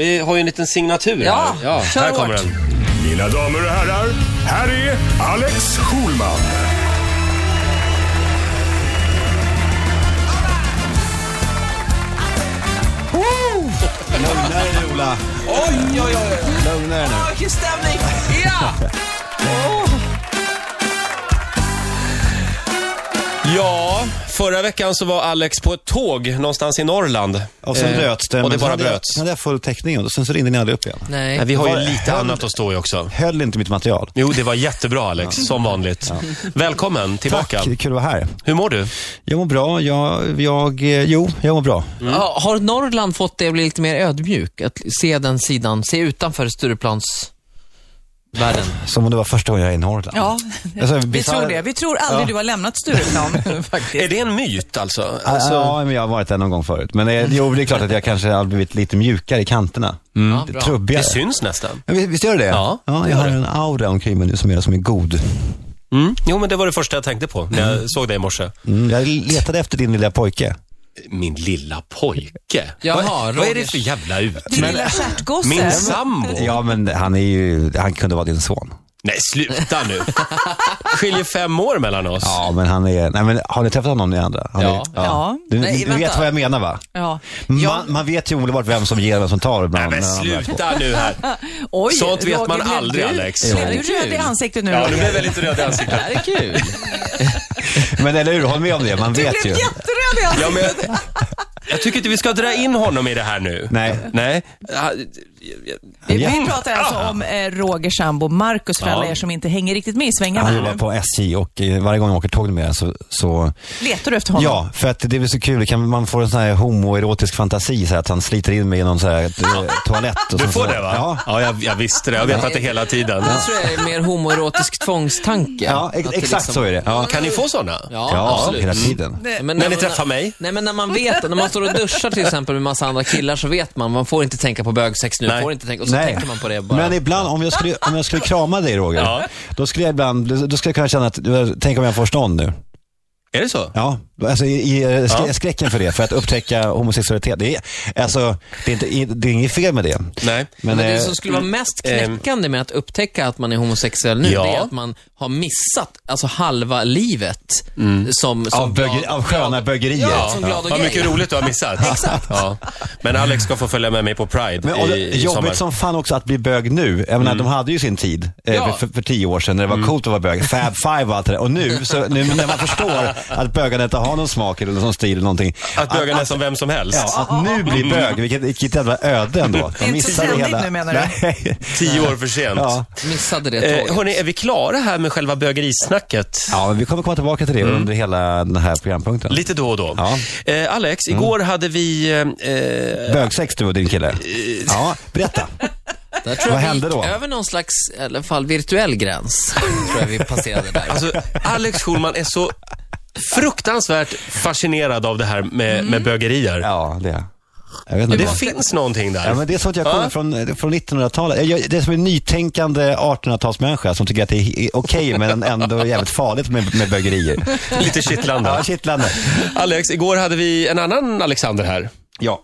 Vi har ju en liten signatur Ja, här. Ja, kör här kommer den. Mina damer och herrar, här är Alex Schulman. Lugna dig nu Ola. Oj, oj, oj. Lugna dig nu. Vilken stämning! Ja! Ja, förra veckan så var Alex på ett tåg någonstans i Norrland. Och sen Eh, bröts det. Och det bara bröts. Sen hade jag full täckning och sen så ringde ni aldrig upp igen. Nej, Nej. vi har ju Var- lite höll- annat att stå i också. Höll inte mitt material. Jo, det var jättebra Alex, som vanligt. Välkommen tillbaka. Tack, kul att vara här. Hur mår du? Jag mår bra. Jag, jag, eh, jo, jag mår bra. Ja, Har Norrland fått dig att bli lite mer ödmjuk? Att se den sidan, se utanför Stureplansvärlden? Som om det var första gången jag är i Norrland. Ja, Alltså, vi bizarr- tror det. Vi tror aldrig Ja. du har lämnat Stureplan Är det en myt alltså? Alltså... Ja, men jag har varit där någon gång förut. Men eh, jo, det är klart att jag kanske har blivit lite mjukare i kanterna. Ja, Lite bra. trubbigare. det syns nästan. Ja, visst gör det det? Ja, det jag har det. en aura omkring mig nu som är, som är god. Mm. Jo, men det var det första jag tänkte på när jag såg dig i morse. Mm, jag letade efter din lilla pojke. Min lilla pojke. Jaha, vad, vad är det för jävla ut? Din lilla stjärtgosse. Min sambo? Ja, men han är ju, han kunde vara din son. Nej, sluta nu. Skiljer fem år mellan oss. Ja, men han är, nej men har ni träffat honom ni andra? Han Ja. Är, Ja. Du, Nej, du vet vad jag menar va? Ja. Man, Ja. man vet ju omedelbart vem som ger och vem som tar Nej, ibland. men de är- sluta nu här. Oj, Sånt vet Roger, man blev aldrig, du, Alex. Blev du röd i ansiktet nu Ja, nu Roger? blev jag lite röd i Det ansiktet. här är kul. Men eller hur, håll med om det. Man Du vet blev ju. jätteröd i ansiktet. Ja, men jag, jag tycker inte vi ska dra in honom i det här nu. Nej. Nej. Vi, vi pratar alltså om eh, Rogers sambo Marcus för Ja. alla er som inte hänger riktigt med i svängarna. Han jobbar på SJ och eh, varje gång jag åker tåg med så, så Letar du efter honom? Ja, för att det är så kul. Kan man få en sån här homoerotisk fantasi, så här, att han sliter in mig i någon så här, eh, toalett. Och Du får så, det va? Ja. ja jag, jag visste det. Jag vet att det hela tiden. Jag tror det är mer homoerotisk tvångstanke. Ja, ex- exakt liksom- så är det. Ja, Kan ni få sådana? Ja, ja absolut. hela tiden. Men När ni träffar mig? Nej, men när man vet, när man står och duschar till exempel med massa andra killar så vet man, man får inte tänka på bögsex nu, Nej. får inte tänka, och så Nej. tänker man på det bara. Men ibland, om jag skulle, om jag skulle krama dig Roger, Ja. då skulle jag ibland, då skulle jag kunna känna att, tänk om jag får stånd nu. Är det så? Ja, alltså i, i eh, sk- Ja. skräcken för det, för att upptäcka homosexualitet. Det är, alltså, det är, inte, det är inget fel med det. Nej. Men, Men det eh, som skulle vara mest eh, knäckande med att upptäcka att man är homosexuell nu, Ja. det är att man har missat alltså halva livet som, som av, böger, av sköna bögerier. Ja, som glad och Vad mycket roligt du har missat. Exakt. Ja. Men Alex ska få följa med mig på Pride Men, i, i sommar. jobbigt som fan också att bli bög nu. Jag menar, de hade ju sin tid eh, Ja. för, för tio år sedan när det var coolt att vara bög. Fab Five och allt det där. Och nu, så, nu när man förstår att bögarna inte har någon smak eller någon stil eller någonting. Att bögarna är som vem som helst. Ja, att nu bli bög, vilket, vilket jävla öde ändå. Det är inte så trendigt nu, menar du? Nej. Tio år för sent. Ja. Missade det Eh, hörni, är vi klara här med själva bögerisnacket? ja, men vi kommer komma tillbaka till det under hela den här programpunkten. Lite då och då. Ja. Eh, Alex, igår hade vi... Eh, eh, Bögsex du och din kille. Ja, berätta. Där tror Vad jag vi hände gick då? över någon slags, i alla fall virtuell gräns. tror jag vi passerade där. alltså, Alex Schulman är så fruktansvärt fascinerad av det här med, med bögerier. Ja, det är jag. vet inte. Det vad- finns någonting där. Ja, men det är så att jag kommer Ja. från, från 1900-talet. Jag, det är som en nytänkande 1800-talsmänniska som tycker att det är okej men ändå jävligt farligt med, med bögerier. Lite kittlande. Ja, kittlande. Alex, igår hade vi en annan Alexander här. Ja,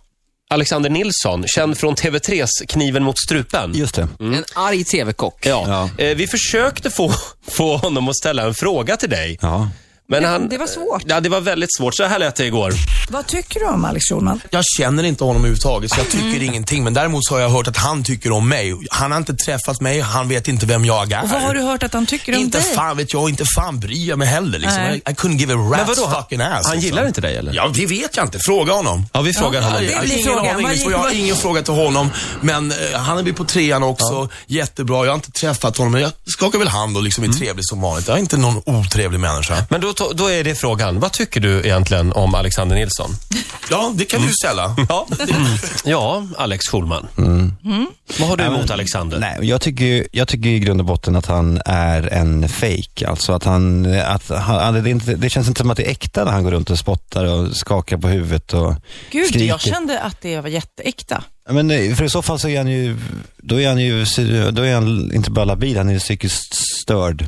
Alexander Nilsson, känd från TV3s Kniven mot strupen. just det. En arg TV-kock. Ja. Ja. Eh, vi försökte få, få honom att ställa en fråga till dig. Ja. Men Det- han, det var svårt. Ja, det var väldigt svårt. Så här lät det igår. Vad tycker du om Alex Schulman? Jag känner inte honom överhuvudtaget, så jag tycker ingenting. Men däremot så har jag hört att han tycker om mig. Han har inte träffat mig, han vet inte vem jag är. Och vad har du hört att han tycker om Inte dig? fan vet jag, inte fan bryr jag mig heller. Liksom. Nej. I, I couldn't give a Men rat's vadå, han- fucking ass. Han liksom. gillar inte dig eller? Ja, det vet jag inte. Fråga honom. Ja, vi frågar honom. det blir ingen frågan. aning, jag har vad- ingen fråga till honom. Men eh, han är väl på trean också. Jättebra. Jag har inte träffat honom, men jag skakar väl hand och liksom är trevlig som vanligt. Jag är inte någon otrevlig människa. Men då, då är det frågan. Vad tycker du egentligen om Alexander Nilsson? Ja, det kan du ställa. Ja, ja Alex Schulman. Vad har du emot Alexander? Nej, jag tycker, ju- jag tycker i grund och botten att han är en fake. Alltså att han, att han det, är inte, det känns inte som att det är äkta när han går runt och spottar och skakar på huvudet och Gud, skriker. jag kände att det var jätteäkta. Ja, Men eh, för i så fall så är han ju, då är han ju, då är han inte bara labil, han är psykiskt störd.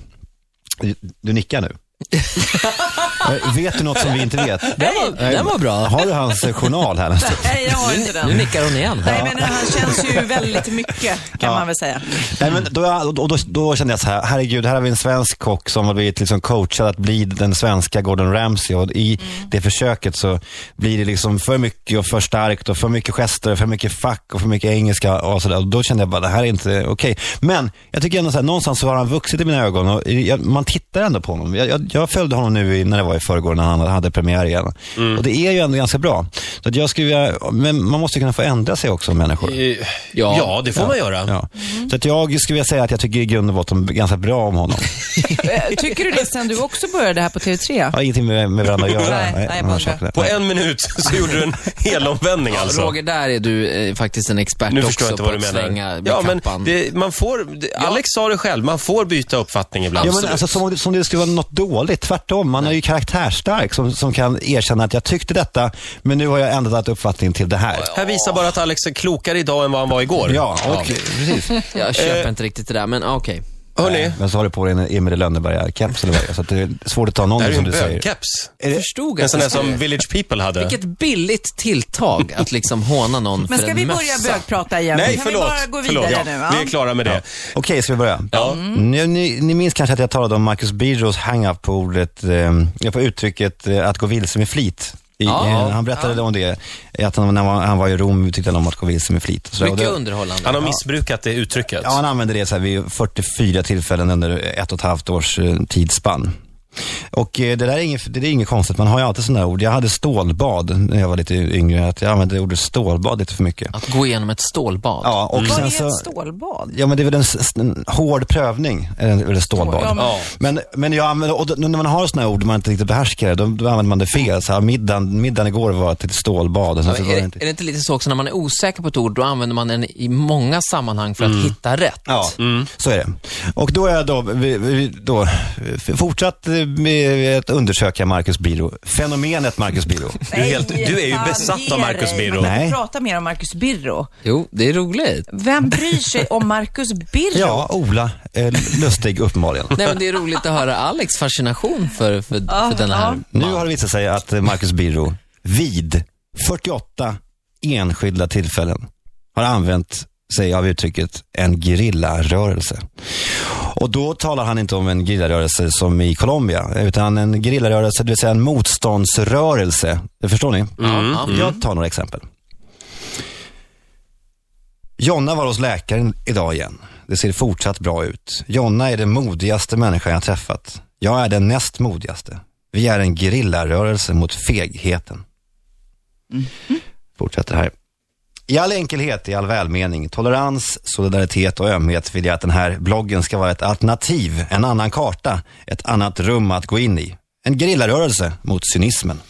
Du, du nickar nu? ハハハハ! Eh, Vet du något som vi inte vet? Den var, den var bra. Har du hans eh, journal här? Nej, jag har inte Nu den. nickar hon igen. Nej, men han känns ju väldigt mycket, kan man väl säga. Nej, men då, och då, då kände jag så här, herregud, här har vi en svensk kock som har blivit liksom coachad att bli den svenska Gordon Ramsay och i det försöket så blir det liksom för mycket och för starkt och för mycket gester och för mycket fack och för mycket engelska och sådär. Och då kände jag bara, det här är inte okej. Men jag tycker ändå så här, någonstans så har han vuxit i mina ögon och jag, man tittar ändå på honom. Jag, jag, jag följde honom nu i, när det var i förrgår när han hade premiär igen. Och det är ju ändå ganska bra. Så att jag skulle men man måste kunna få ändra sig också människor. Eh, Ja. Ja, det får man göra. Ja. Så att jag skulle vilja säga att jag tycker i grund och botten ganska bra om honom. Eh, Tycker du det sen du också började här på TV3? Jag har ingenting med, med varandra att göra. Nej, nej, bara- sakerna. På en minut så gjorde du en helomvändning alltså. Roger, där är du eh, faktiskt en expert Nu också förstår jag inte på vad du att menar. slänga med Ja, men kappan. det, man får, det, Alex sa det själv, man får byta uppfattning ibland. Ja, men Så- alltså, som, om det- som det skulle vara något dåligt. Tvärtom, man är ju karaktärsstark som, som kan erkänna att jag tyckte detta, men nu har jag ändrat uppfattning till det här. här visar bara att Alex är klokare idag än vad han var igår. Ja, och, precis. Jag köper Eh, inte riktigt det där, men ah, okej. Hörni, Men så har du på dig en Emil i Lönneberga-keps eller vad det är, så det är svårt att ta det här som en du säger. bögkeps. Är det- Förstod En sån det där som Village People hade. Vilket billigt tilltag att liksom håna någon Men för ska en vi mössa. börja bögprata igen? Nej, kan förlåt. vi bara gå förlåt. vidare Ja, nu? Ja. Vi är klara med det. Okej, ska vi börja? Ja. Ni, ni, ni minns kanske att jag talade om Marcus Birros hang-up på ordet, eh, på uttrycket eh, att gå vilse med flit. I, Ja. eh, han berättade om det, att han, när han var- han var i Rom tyckte han om att gå vilse med flit. Så, och Mycket det- underhållande. Han har missbrukat det uttrycket. Ja, han använde det så här vid 44 tillfällen under ett och ett halvt års eh, tidsspann. Och eh, det där är inget, det är inget konstigt, man har ju alltid sådana ord. Jag hade stålbad när jag var lite yngre, att jag använde ordet stålbad lite för mycket. Att gå igenom ett stålbad. Ja, och Vad sen är så... ett stålbad? Ja, men det är väl en, en hård prövning, är det stålbad. Ja, men- Ja. Men, men jag använder, och då, när man har sådana ord man inte riktigt behärskar då, då använder man det fel. Så här, middagen, middagen igår var ett stålbad. Och sen Ja, så var är, det inte... är det inte lite så också när man är osäker på ett ord, då använder man den i många sammanhang för att hitta rätt? Ja, så är det. Och då är jag då, vi, vi, då fortsatt eh, att undersöka Marcus Biro. Fenomenet Marcus Biro. Du är, helt, du är ju besatt av Marcus. Man kan Nej. prata mer om Marcus Birro. Jo, det är roligt. Vem bryr sig om Marcus Birro? Ja, Ola. Eh, lustig uppenbarligen. Nej, men det är roligt att höra Alex fascination för, för, för den här ja. Nu har det visat sig att Marcus Biro vid 48 enskilda tillfällen har använt sig av uttrycket en gerillarörelse. Och då talar han inte om en gerillarörelse som i Colombia, utan en gerillarörelse, det vill säga en motståndsrörelse. Det förstår ni? Ja. Jag tar några exempel. Jonna var hos läkaren idag igen. Det ser fortsatt bra ut. Jonna är den modigaste människan jag träffat. Jag är den näst modigaste. Vi är en gerillarörelse mot fegheten. Fortsätter här. I all enkelhet, i all välmening, tolerans, solidaritet och ömhet vill jag att den här bloggen ska vara ett alternativ, en annan karta, ett annat rum att gå in i. En gerillarörelse mot cynismen.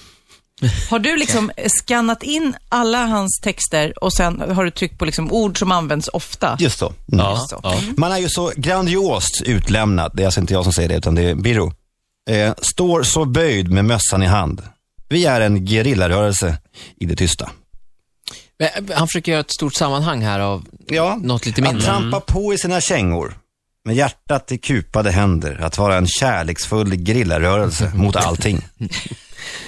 Har du liksom skannat in alla hans texter och sen har du tryckt på liksom ord som används ofta? Just så. Mm. Ja, Så. ja. Man är ju så grandiost utlämnad, det är alltså inte jag som säger det, utan det är Birro. Eh, står så böjd med mössan i hand. Vi är en gerillarörelse i det tysta. Men Han försöker göra ett stort sammanhang här av Ja, något lite att mindre. trampa på i sina kängor. Med hjärtat i kupade händer. Att vara en kärleksfull gerillarörelse mot allting.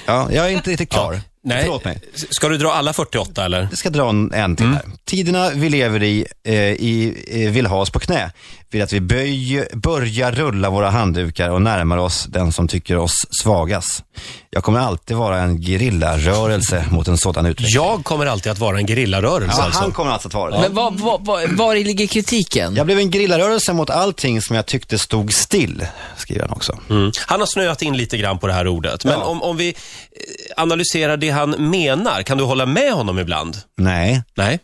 Ja, jag är inte riktigt klar. Nej. Förlåt mig. Ska du dra alla 48 eller? Jag ska dra en, en till här. Tiderna vi lever i, eh, i eh, vill ha oss på knä. Vill att vi böj, börjar rulla våra handdukar och närmar oss den som tycker oss svagas. Jag kommer alltid vara en gerillarörelse mot en sådan utveckling. Jag kommer alltid att vara en gerillarörelse Ja, alltså. han kommer alltså att vara det. Men var, var, var, var ligger kritiken? Jag blev en gerillarörelse mot allting som jag tyckte stod still, skriver han också. Mm. Han har snöat in lite grann på det här ordet. Men Ja. om, om vi eh, analyserar det han menar, kan du hålla med honom ibland? Nej. Nej?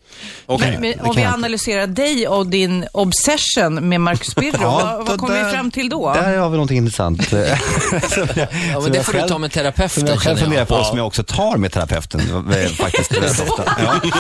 Okej. Men, men det om kan vi analyserar dig och din obsession med Marcus Birro, vad, då vad kommer vi fram till då? Där har vi någonting intressant. Som jag- Ja, som men det får du själv- ta med Som terapeuten, jag själv funderar på Ja. som jag också tar med terapeuten eh, faktiskt rätt ofta. Ja.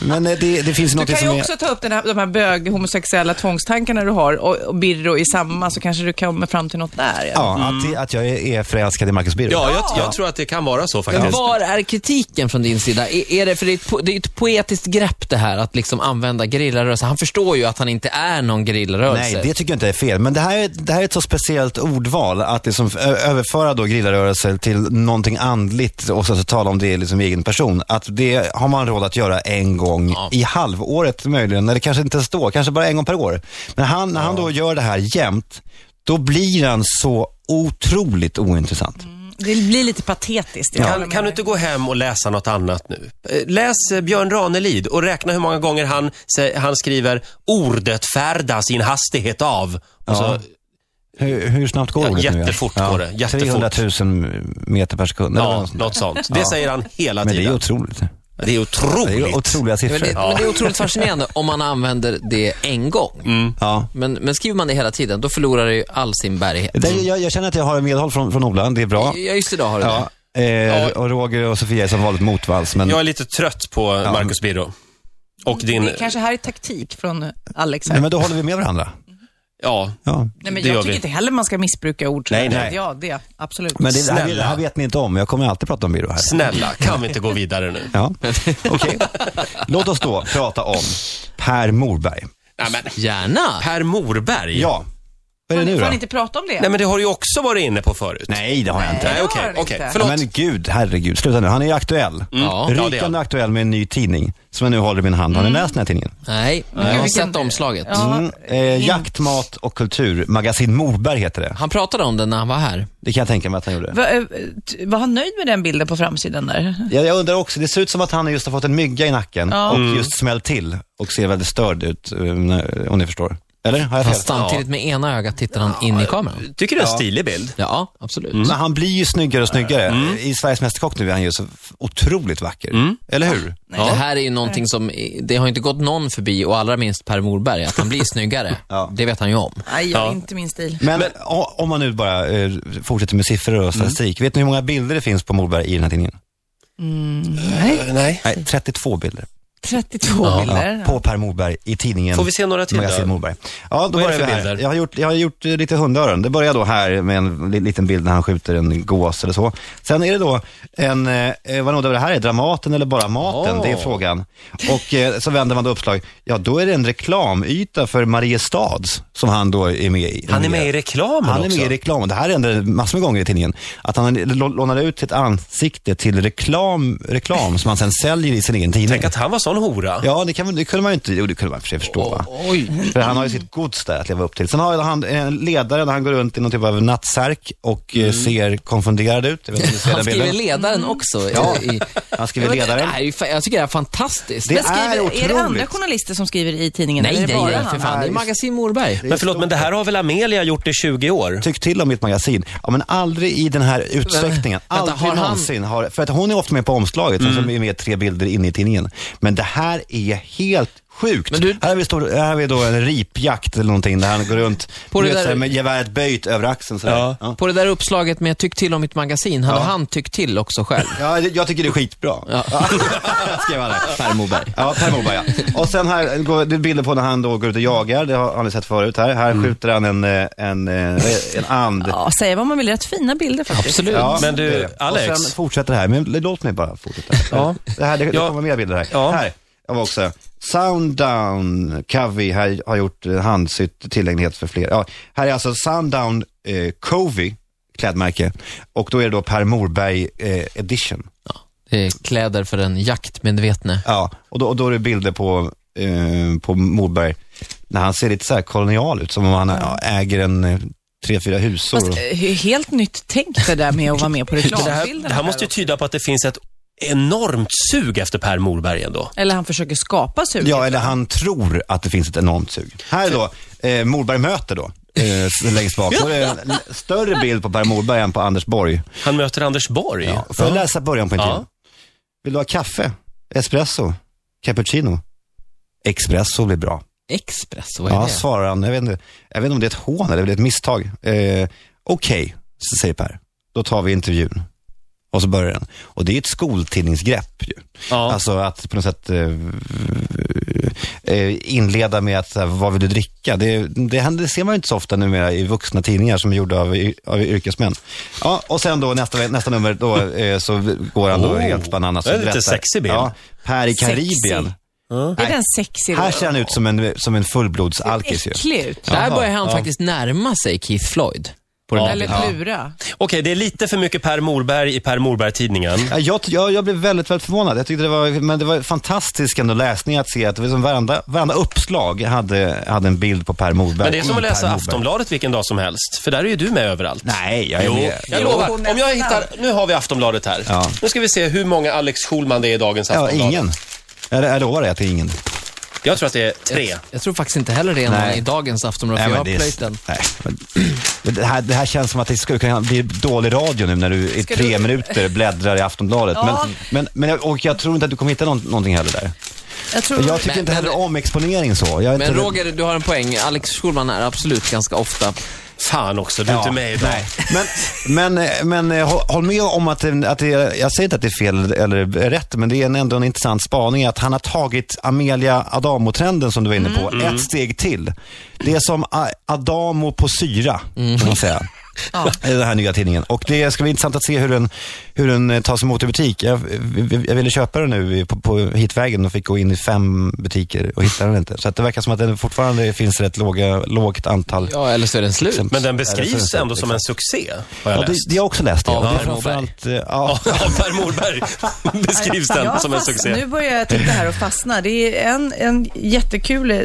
Men eh, det, det finns Du något kan som ju är... också ta upp den här, de här bög, homosexuella tvångstankarna du har och, och Birro i samma, så kanske du kommer fram till något där. Ja, att, det- att jag är, är förälskad i Marcus Birro. Ja, jag, jag tror att det kan vara så faktiskt. var är kritiken från din sida? Är, är det, för det är, ett, po- det är ett poetiskt grepp det här, att liksom använda gerillarörelse. Han förstår ju att han inte är någon gerillarörelse. Nej, det tycker jag inte är fel. Men det här, är- det här är ett så speciellt ordval, att liksom överföra då grillarrörelse till någonting andligt och så, så tala om det liksom egen person. Att det har man råd att göra en gång Ja. i halvåret möjligen, eller kanske inte ens då, kanske bara en gång per år. Men han, när han då gör det här jämt, då blir han så otroligt ointressant. Det blir lite patetiskt. håller Kan, kan du inte gå hem och läsa något annat nu? Eh, Läs eh, Björn Ranelid och räkna hur många gånger han, han skriver ordet färda sin hastighet av. Och Ja. så, Hur, hur snabbt går Ja, ordet nu? jättefort går det, jättefort. 300 000 meter per sekund. ja, något sånt. Det säger han hela Men det är tiden. otroligt. Det är otroligt. Det är otroliga Men siffror. det, men det är otroligt fascinerande om man använder det en gång. Ja. Men, men skriver man det hela tiden, då förlorar det ju all sin bärighet. Det, jag, jag känner att jag har medhåll från, från Ola, det är bra. Ja, just idag har du Ja, det. eh, och Roger och Sofia är som vanligt motvalls. Men, Jag är lite trött på Marcus Birro. Och din... Det kanske här är taktik från Alex. Här. nej, men då håller vi med varandra. Ja, Ja. Nej, men det jag tycker vi. inte heller man ska missbruka ord. Nej, nej. Ja, det. Absolut. Men det, det, här, det här vet ni inte om, jag kommer alltid prata om Biro här. snälla, kan vi inte gå vidare nu? Ja. Okej. Låt oss då prata om Per Morberg. Nej, men, Gärna. Per Morberg? Ja, vad är det nu Får då? ni inte prata om det? Nej, men det har du ju också varit inne på förut. Nej, det har jag inte. Nej, okej, okej. inte. Ja, Förlåt. men gud, herregud, sluta nu. Han är ju aktuell. Ja. Ja, det är Rykande aktuell med en ny tidning som jag nu håller i min hand. Har ni läst den här tidningen? Nej, jag har vilken- sett omslaget. Ja. Mm. Eh, jakt, mat och kultur. Magasin Morberg heter det. Han pratade om det när han var här. Det kan jag tänka mig att han gjorde. Va, eh, t- var han nöjd med den bilden på framsidan där? Jag, jag undrar också, det ser ut som att han just har fått en mygga i nacken Ja. och Mm. just smällt till och ser väldigt störd ut, eh, när- om ni förstår. Eller? Har jag fel? Fast samtidigt med ena ögat tittar han in i kameran. Tycker du det är en stilig bild? Ja, absolut. Men han blir ju snyggare och snyggare. Mm. I Sveriges Mästerkock nu är han ju så otroligt vacker. Eller hur? Det här är ju någonting som, det har inte gått någon förbi och allra minst Per Morberg, att han blir snyggare. Ja. Det vet han ju om. Nej, jag, Ja. inte min stil. Men, o- om man nu bara eh, fortsätter med siffror och statistik. Vet ni hur många bilder det finns på Morberg i den här tidningen? Nej, Nej. Nej, 32 bilder. 32 bilder. Ja, på Per Morberg i tidningen Får vi se några till Magasin då? Morberg. Ja, då Vad är börjar det vi för här. bilder? Jag har, gjort, jag har gjort eh, lite hundöron. Det börjar då här med en li- liten bild när han skjuter en gås eller så. Sen är det då en, eh, vad undrar det här är, Dramaten eller bara maten? Åh. Det är frågan. Och eh, så vänder man då uppslag. Ja, då är det en reklamyta för Mariestads som han då är med i. Han är med i reklamen Han är också. med i reklam. Det här händer massor med gånger i tidningen. Att han lå- lånar ut sitt ansikte till reklam, reklam som han sen säljer i sin egen tidning. Tänk att han var sån hora. Ja, det, kan, det kunde man ju inte, jo det kunde man för sig förstå va. Oj. För han har ju sitt gods där att leva upp till. Sen har han en ledare där han går runt i någon typ av nattsärk och eh, ser konfunderad ut. Jag vet inte om ni ser Han skriver bilden. ledaren också. Ja. I, Han skriver ledaren. Det är fa- jag tycker det är fantastiskt. Det Men skriver, är är, det andra otroligt. journalister som skriver i tidningen? nej, eller är nej, det bara nej, han? för fan. Det är Magasin Morberg. Men förlåt, men det här har väl Amelia gjort i 20 år? Tyck till om mitt magasin. Ja, men aldrig i den här utsträckningen. Vänta, Aldrig har han- någonsin. Har, för att hon är ofta med på omslaget, mm. som är med tre bilder inne i tidningen. Men det här är helt sjukt. Men du- Här har vi, stor, här har vi då en ripjakt eller någonting där han går runt På det vet, där- med geväret böjt över axeln. Så Ja. ja. På det där uppslaget med tyck till om mitt magasin, hade Ja. han tyckt till också själv? Ja, jag tycker det är skitbra. Ja. Skrev han det. Per Morberg. Ja, Per Morberg ja. Och sen här går det är bilder på när han då går ut och jagar, det har, har ni sett förut här. Här skjuter han en, eh, en, eh, en and. Ja, säga vad man vill, rätt fina bilder faktiskt. Absolut. Ja, Men du, det. Alex. Och sen fortsätter det här, men låt mig bara fortsätta. Ja. Det, här, det, det Ja. kommer mer bilder här. Ja. Här, jag var också. Sounddown, Covey här har gjort eh, handsytt tillgänglighet för fler. Ja, här är alltså Sounddown eh, Covey, klädmärke. Och då är det då Per Morberg eh, edition. Det är kläder för en jaktmedvetne. Ja, och då, och då är det bilder på, eh, på Morberg när han ser lite så här kolonial ut, som om han ja, äger en eh, tre, fyra husor. Fast, eh, helt nytt tänk det där med att vara med på Men det reklambilderna. det här måste ju tyda på att det finns ett enormt sug efter Per Morberg ändå. Eller han försöker skapa suget. Ja, eller han tror att det finns ett enormt sug. Här är då eh, Morberg möter då, eh, längst bak. Då är det en större bild på Per Morberg än på Anders Borg. Han möter Anders Borg. Ja. Får jag läsa början på intervjun? Ja. Vill du ha kaffe? Espresso? Cappuccino? Espresso blir bra. Express, vad är Ja, det? svarar han. Jag vet, inte, jag vet inte om det är ett hån eller ett misstag. Eh, Okej, så säger Per. Då tar vi intervjun. Och så börjar den. Och det är ett skoltidningsgrepp ju. Ja. Alltså att på något sätt eh, eh, inleda med att, här, vad vill du dricka? Det, det, händer, det ser man ju inte så ofta numera i vuxna tidningar som är gjorda av, av yrkesmän. Ja, och sen då nästa, nästa nummer, då, eh, så går han då Oh. helt bananas. Det är och lite sexig bild. Ja, Per i Sexy. Karibien. Är den sexig? Här ser han ut som en, som en fullblodsalkis ju. Äcklig ut. Där börjar han faktiskt närma sig Keith Floyd. På den Eller. Plura. Okej, det är lite för mycket Per Morberg i Per Morberg-tidningen. Ja, Jag, jag, jag blev väldigt, väldigt förvånad. Jag tyckte det var, men det var fantastisk ändå läsning att se att det var som varenda, varenda uppslag hade, hade en bild på Per Morberg. Men det är som i att läsa Per Morberg. Aftonbladet vilken dag som helst, för där är ju du med överallt. Nej, jag är Jo, med. jag Jo. lovar. Om jag hittar, nu har vi Aftonbladet här. Ja. Nu ska vi se hur många Alex Schulman det är i dagens Ja, Aftonbladet. ingen. Jag, jag lovar dig att det är ingen. Jag tror att det är tre. Jag tror faktiskt inte heller det är någon i dagens Aftonbladet, för jag har det, plöjt den. nej, men, men det, här, det här känns som att det skulle kunna bli dålig radio nu när du i Ska tre du- minuter bläddrar i Aftonbladet. Ja. Men, men, men, jag- och jag tror inte att du kommer hitta någon, någonting heller där. Jag tror... Jag tycker Men- inte men- heller om exponering så. Jag Men inte, Roger, du har en poäng. Alex Schulman är absolut ganska ofta Fan också, du är inte med idag. Men, men, men eh, håll- med om att, det, att det, jag säger inte att det är fel eller rätt, men det är ändå en intressant spaning att han har tagit Amelia Adamo-trenden som du var inne på, Mm. ett steg till. Det är som Adamo på syra, kan man säga. I den här nya tidningen. Och det ska bli intressant att se hur den, hur den eh, tas emot i butik. Jag, jag ville köpa den nu på, på hitvägen och fick gå in i fem butiker och hittade den inte. Så att det verkar som att det fortfarande finns rätt låga, lågt antal. Ja, eller så är den slut. Men den det beskrivs ändå som en succé, har jag Ja, det, läst. det har jag också läst. Det. Ja, Och det är Per Morberg. eh, ja, Ja, Per Morberg beskrivs den som en succé. Nu börjar jag titta här och fastna. Det är en, en jättekul eh,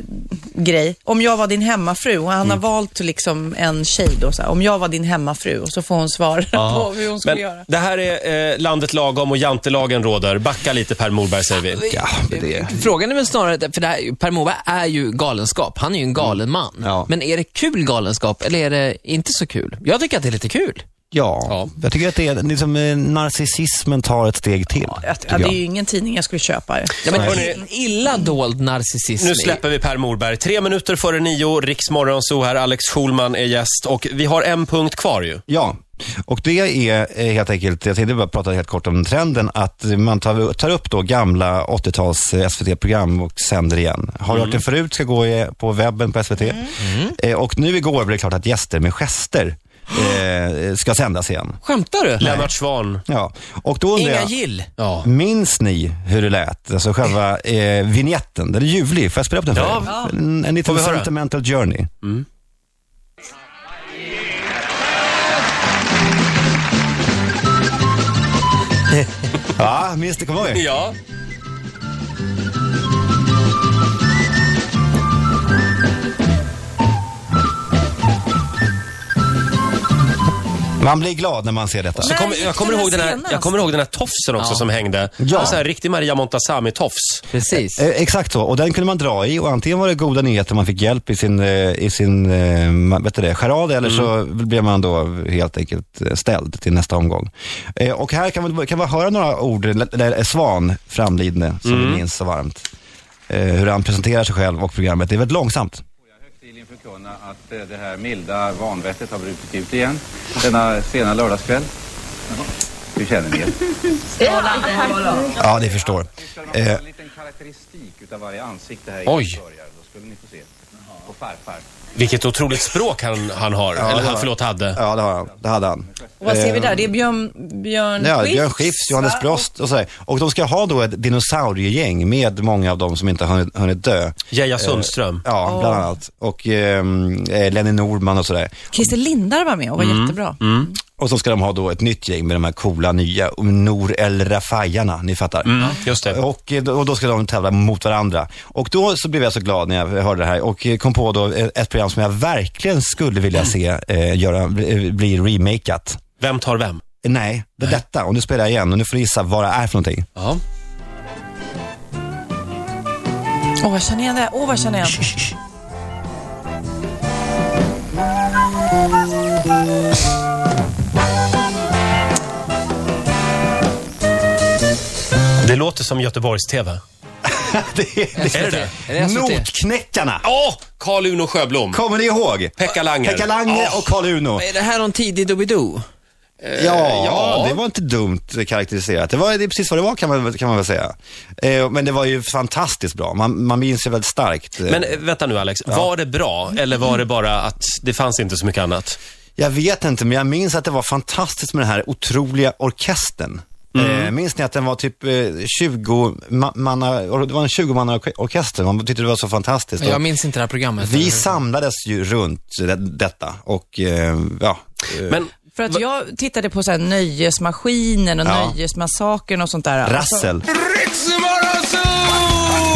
grej. Om jag var din hemmafru och han har valt liksom en tjej då, så här, om jag var din hemmafru och så får hon svar på hur hon skulle Men göra. det här är eh, landet lagom och jantelagen råder. Backa lite Per Morberg, säger vi. ja, det, Frågan är väl snarare, för det här, Per Morberg är ju galenskap. Han är ju en galen man. Ja. Men är det kul galenskap eller är det inte så kul? Jag tycker att det är lite kul. Ja, Ja. jag tycker att det är liksom, eh, narcissismen tar ett steg till. Ja, ja, det är ju ingen tidning jag skulle köpa. Ja, men en illa dold narcissism. Nu släpper vi Per Morberg. Tre minuter före nio, Riksmorgonzoo här. Alex Schulman är gäst och vi har en punkt kvar ju. Ja, och det är eh, helt enkelt, jag tänkte bara prata helt kort om trenden, att man tar, tar upp då gamla 80-tals eh, SVT-program och sänder igen. Har du hört det förut, ska gå på webben på SVT. Eh, Och nu igår blev det klart att gäster med gester eh, ska sändas igen. Skämtar du? Lennart Swahn. Ja, och då undrar Inga jag, gill. Ja. minns ni hur det lät? Alltså själva eh, vignetten, den är ljuvlig. Får jag spela upp den för Ja. er? En, en liten vi höra? sentimental journey. Ja, minns du? Kommer ihåg? Ja. Man blir glad när man ser detta. Så kom, jag, kommer ihåg den här, jag kommer ihåg den här tofsen också Ja. som hängde. Ja. En sån här riktig Maria Montazami-tofs. Precis. Eh, exakt så, och den kunde man dra i och antingen var det goda nyheter, man fick hjälp i sin, eh, i sin eh, ma- vet du det, charad eller så blev man då helt enkelt eh, ställd till nästa omgång. Eh, och här kan vi, kan vi höra några ord, där är Svan framlidne, som vi minns så varmt. Eh, hur han presenterar sig själv och programmet. Det är väldigt långsamt. Förkunna att eh, det här milda vanvettet har brutit ut igen denna sena lördagskväll. Hur känner ni er? Ja, ni förstår. Vi ska Eh, en liten karaktäristik utav varje ansikte här vi börjar. Då skulle ni få se. På farfar. Vilket otroligt språk han, han har. Eller det han, förlåt, hade. Ja, det, har han. det hade han. Och vad ser vi där? Det är Björn, Björn Ja, Skifs, Björn Skifs, Johannes? Brost och sådär. Och de ska ha då ett dinosauriegäng med många av dem som inte har hunnit, hunnit dö. Geja Sundström. Ja, bland annat. Och ehm, eh, Lenny Norman och sådär. Christer Lindar var med och var Mm. jättebra. Och så ska de ha då ett nytt gäng med de här coola nya Nour El Rafajarna, ni fattar. Mm, just det. Och, eh, då- och då ska de tävla mot varandra. Och då så blev jag så glad när jag hörde det här och eh, kom på då ett program som jag verkligen skulle vilja se eh, göra, bli, bli remakat. Vem tar vem? Eh, Nej, det är detta. Och nu spelar jag igen och nu får du gissa vad det är för någonting. Ja. Åh, vad känner jag det? Åh, vad känner jag? Det låter som Göteborgs-TV. det är. Är det SVT? Notknäckarna! Åh! Carl Uno Sjöblom. Kommer ni ihåg? Pekka Langer. Pekka Langer och Karl Uno. Är det här någon tidig Doobidoo? Ja, ja. det var inte dumt karaktäriserat. Det var det är precis vad det var kan man, kan man väl säga. Eh, men det var ju fantastiskt bra. Man, man minns ju väldigt starkt. eh, Men eh, vänta nu Alex, var det bra eller var det bara att det fanns inte så mycket annat? Jag vet inte, men jag minns att det var fantastiskt med den här otroliga orkestern. Eh, minns ni att den var typ eh, 20 ma- manna, det var en 20 manna orke- orkester. Man tyckte det var så fantastiskt. Jag minns inte det här programmet. vi samlades ju runt det, detta och eh, ja. eh, Men För att jag tittade på så här Nöjesmaskinen och Ja. Nöjesmassakern och sånt där. Alltså, Rassel. Ritzmorgonzoo!